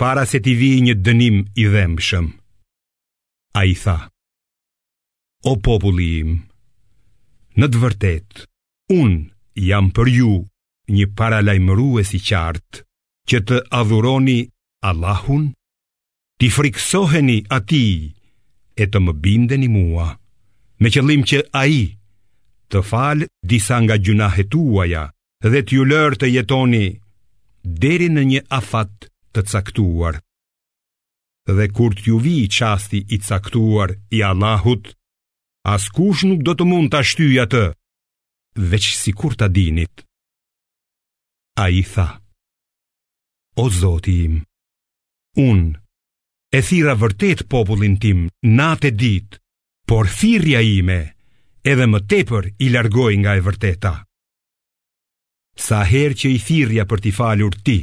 para se t'i vijë një dënim i dhembshëm. Ai tha, O populli im, në të vërtetë, unë jam për ju një paralajmërues i qartë që të adhuroni Allahun, t'i frikësoheni atij e të më bindeni mua, me qëllim që ai të falë disa nga gjynahet tuaja dhe t'ju lërë të jetoni deri në një afat të caktuar. Dhe kur t'ju vijë çasti i caktuar i Allahut, askush nuk do të mund ta shtyjë atë, veç sikur ta dinit. Ai tha, o zoti im, unë e thirra vërtet popullin tim natë e ditë, por thirrja ime edhe më tepër i largoi nga e vërteta. Sa herë që i thirrja për t'i falur ti,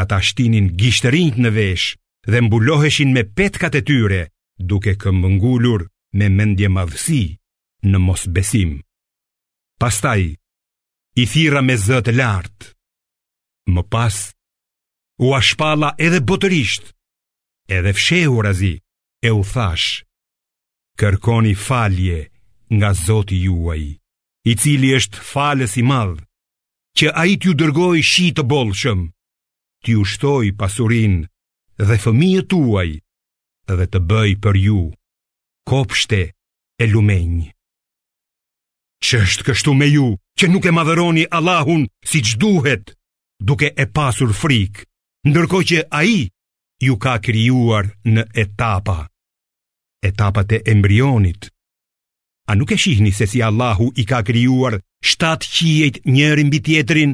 ata shtinin gishtërinjtë në vesh dhe mbuloheshin me petkat e tyre, duke këmbëngulur me mendjemadhësi në mosbesim. Pastaj, i thirra me zë të lartë. Më pas, ua shpalla edhe botërisht, edhe fshehurazi, e u thashë, kërkoni falje nga zoti juaj. i cili është falës i madh, që ai t'ju dërgojë shi të bollshëm, t'ju shtojë pasurinë dhe fëmijët tuaj dhe të bëjë për ju, kopshte e lumenj. Ç'është kështu me ju që nuk e madhëroni Allahun siç duhet, duke e pasur frikë, ndërkohë që ai ju ka krijuar në etapa, etapat e embrionit, A nuk e shihni se si Allahu i ka krijuar shtatë qiejt njëri mbi tjetrin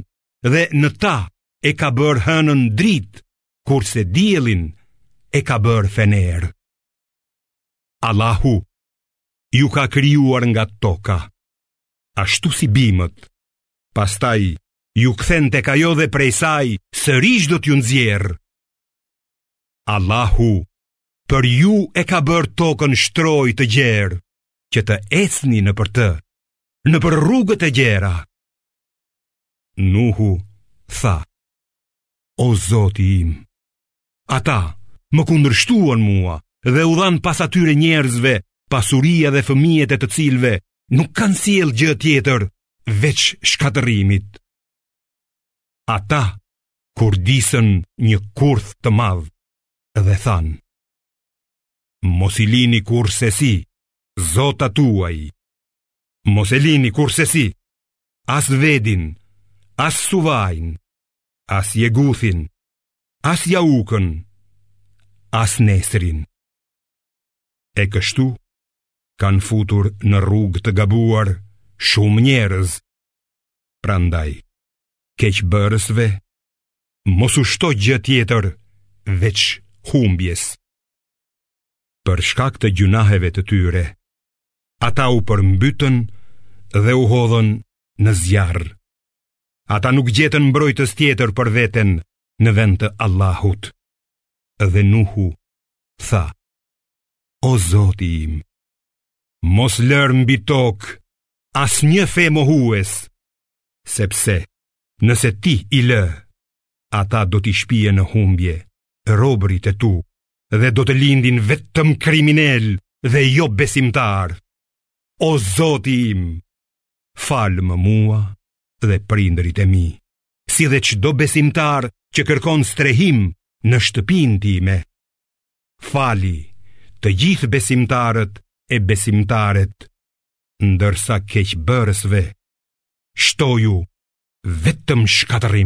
dhe në ta e ka bërë hënën dritë, kurse diellin e ka bërë fener. Allahu ju ka krijuar nga toka, ashtu si bimët, pastaj ju kthen tek ajo dhe prej saj sërish do t'ju nxjerrë. Allahu për ju e ka bërë tokën shtrojë të gjerë, që të ecni nëpër të, nëpër rrugët e gjera. Nuhu tha, o zoti im, ata më kundërshtuan mua dhe u dhanë pas atyre njerëzve, pasuria dhe fëmijët e të cilëve, nuk kanë sjellë gjë tjetër, veç shkatërrimit. Ata, kurdisën një kurth të madh, dhe thanë, Mos i lini kurrsesi, zotat tuaj, mos i lini kurrsesi, as vedin, as suvain, as jeguthin, as jaukën, as nesrin. E kështu, kanë futur në rrugë të gabuar shumë njerëz. Prandaj, keqbërësve, mos u shto gjë tjetër veç humbjes. Për shkak të gjunaheve të tyre, ata u përmbytën dhe u hodhën në zjarr. Ata nuk gjetën mbrojtës tjetër për veten në vend të Allahut. Dhe Nuhu tha: O Zoti im, mos lër mbi tokë asnjë femohues, sepse Nëse ti i lë, ata do t'i shpien në humbje, robërit e tu, dhe do të lindin vetëm kriminelë dhe jobesimtarë. O zoti im, falmë mua dhe prindërit e mi, si dhe çdo besimtar që kërkon strehim në shtëpinë time. Fali të gjithë besimtarët e besimtaret ndërsa keqbërësve shtoju vetëm shkatërrim.